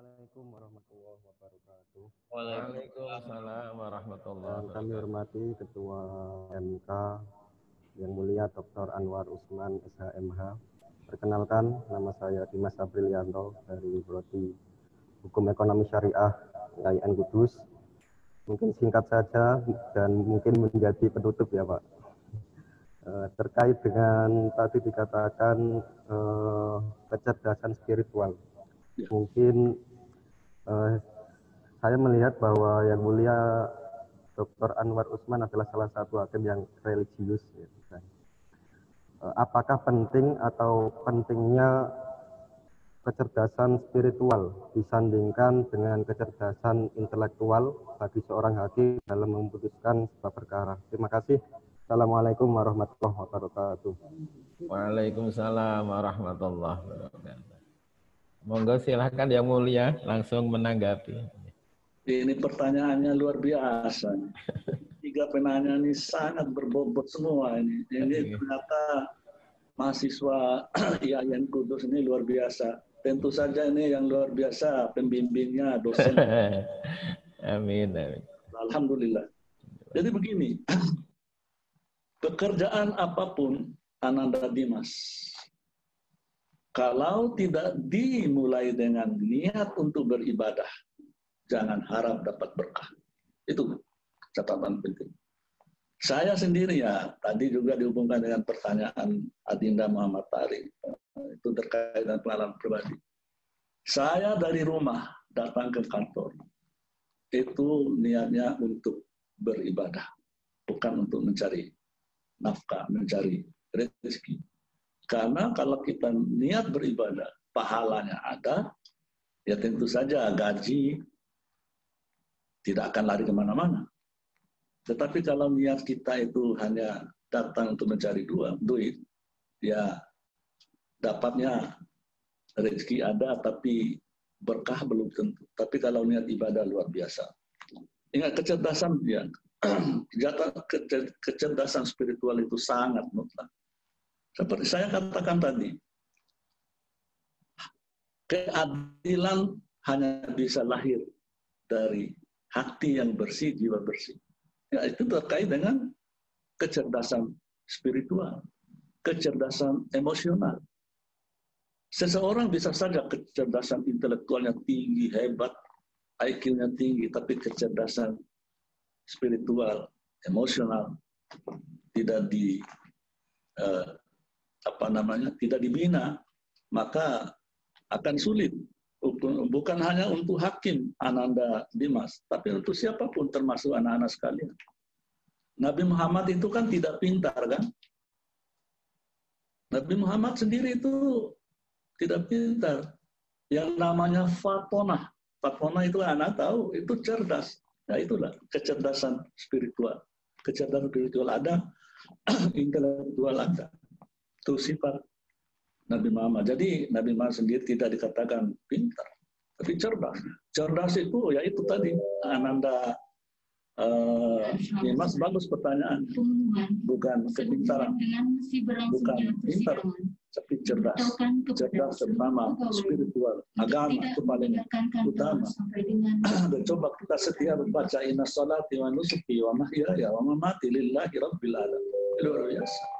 Assalamualaikum warahmatullahi wabarakatuh. Waalaikumsalam warahmatullahi Dan kami wabarakatuh. hormati Ketua MK yang mulia Dr. Anwar Usman SHMH. Perkenalkan, nama saya Dimas Aprilianto dari Prodi Hukum Ekonomi Syariah IAIN Kudus. Mungkin singkat saja dan mungkin menjadi penutup ya Pak. Eh, terkait dengan tadi dikatakan eh, kecerdasan spiritual. Mungkin eh, saya melihat bahwa yang mulia Dr. Anwar Usman adalah salah satu hakim yang religius. Eh, Apakah penting atau pentingnya kecerdasan spiritual disandingkan dengan kecerdasan intelektual bagi seorang hakim dalam memutuskan sebuah perkara? Terima kasih. Assalamualaikum warahmatullahi wabarakatuh. Waalaikumsalam warahmatullahi wabarakatuh. Monggo silahkan yang mulia langsung menanggapi. Ini pertanyaannya luar biasa. Tiga penanya ini sangat berbobot semua ini. Ini ternyata mahasiswa IAIN Kudus ini luar biasa. Tentu saja ini yang luar biasa pembimbingnya, dosen. amin, amin. Alhamdulillah. Jadi begini, pekerjaan apa pun Ananda Dimas, kalau tidak dimulai dengan niat untuk beribadah, jangan harap dapat berkah. Itu catatan penting. Saya sendiri ya, tadi juga dihubungkan dengan pertanyaan Adinda Muhammad Tari. Itu terkait dengan pengalaman pribadi. Saya dari rumah datang ke kantor. Itu niatnya untuk beribadah. Bukan untuk mencari nafkah, mencari rezeki. Karena kalau kita niat beribadah, pahalanya ada, ya tentu saja gaji tidak akan lari ke mana-mana. Tetapi kalau niat kita itu hanya datang untuk mencari dua, duit, ya dapatnya rezeki ada, tapi berkah belum tentu. Tapi kalau niat ibadah luar biasa. Ingat kecerdasan ya, kecerdasan spiritual itu sangat mutlak. Seperti saya katakan tadi, keadilan hanya bisa lahir dari hati yang bersih, jiwa bersih. Ya, itu terkait dengan kecerdasan spiritual, kecerdasan emosional. Seseorang bisa saja kecerdasan intelektualnya tinggi, hebat, IQ-nya tinggi, tapi kecerdasan spiritual, emosional tidak di eh, apa namanya tidak dibina, maka akan sulit. Bukan hanya untuk hakim Ananda Dimas, tapi untuk siapa pun termasuk anak-anak sekalian. Nabi Muhammad itu kan tidak pintar kan? Nabi Muhammad sendiri itu tidak pintar. Yang namanya fatona. Fatona itu anak tahu, itu cerdas. Nah itulah kecerdasan spiritual. Kecerdasan spiritual ada, intelektual ada. Itu sifat Nabi Muhammad. Jadi Nabi Muhammad sendiri tidak dikatakan pintar, tapi cerdas. Cerdas itu ya itu tadi Ananda uh, Dimas bagus pertanyaan. Bukan kepintaran, bukan pintar, tapi cerdas. Cerdas terutama spiritual, agama itu paling utama. Dan coba kita setia membaca inna salati wa nusuki wa mahyaya wa mamati lillahi rabbil alamin. Luar biasa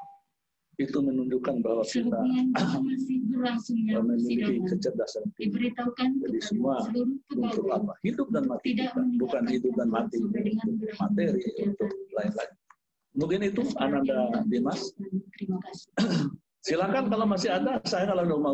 itu menunjukkan bahwa kita memiliki kecerdasan tinggi. Jadi semua untuk apa? Hidup dan mati kita, bukan hidup dan mati untuk materi, untuk lain-lain. Mungkin itu Ananda Dimas. Silakan kalau masih ada, saya kalau mau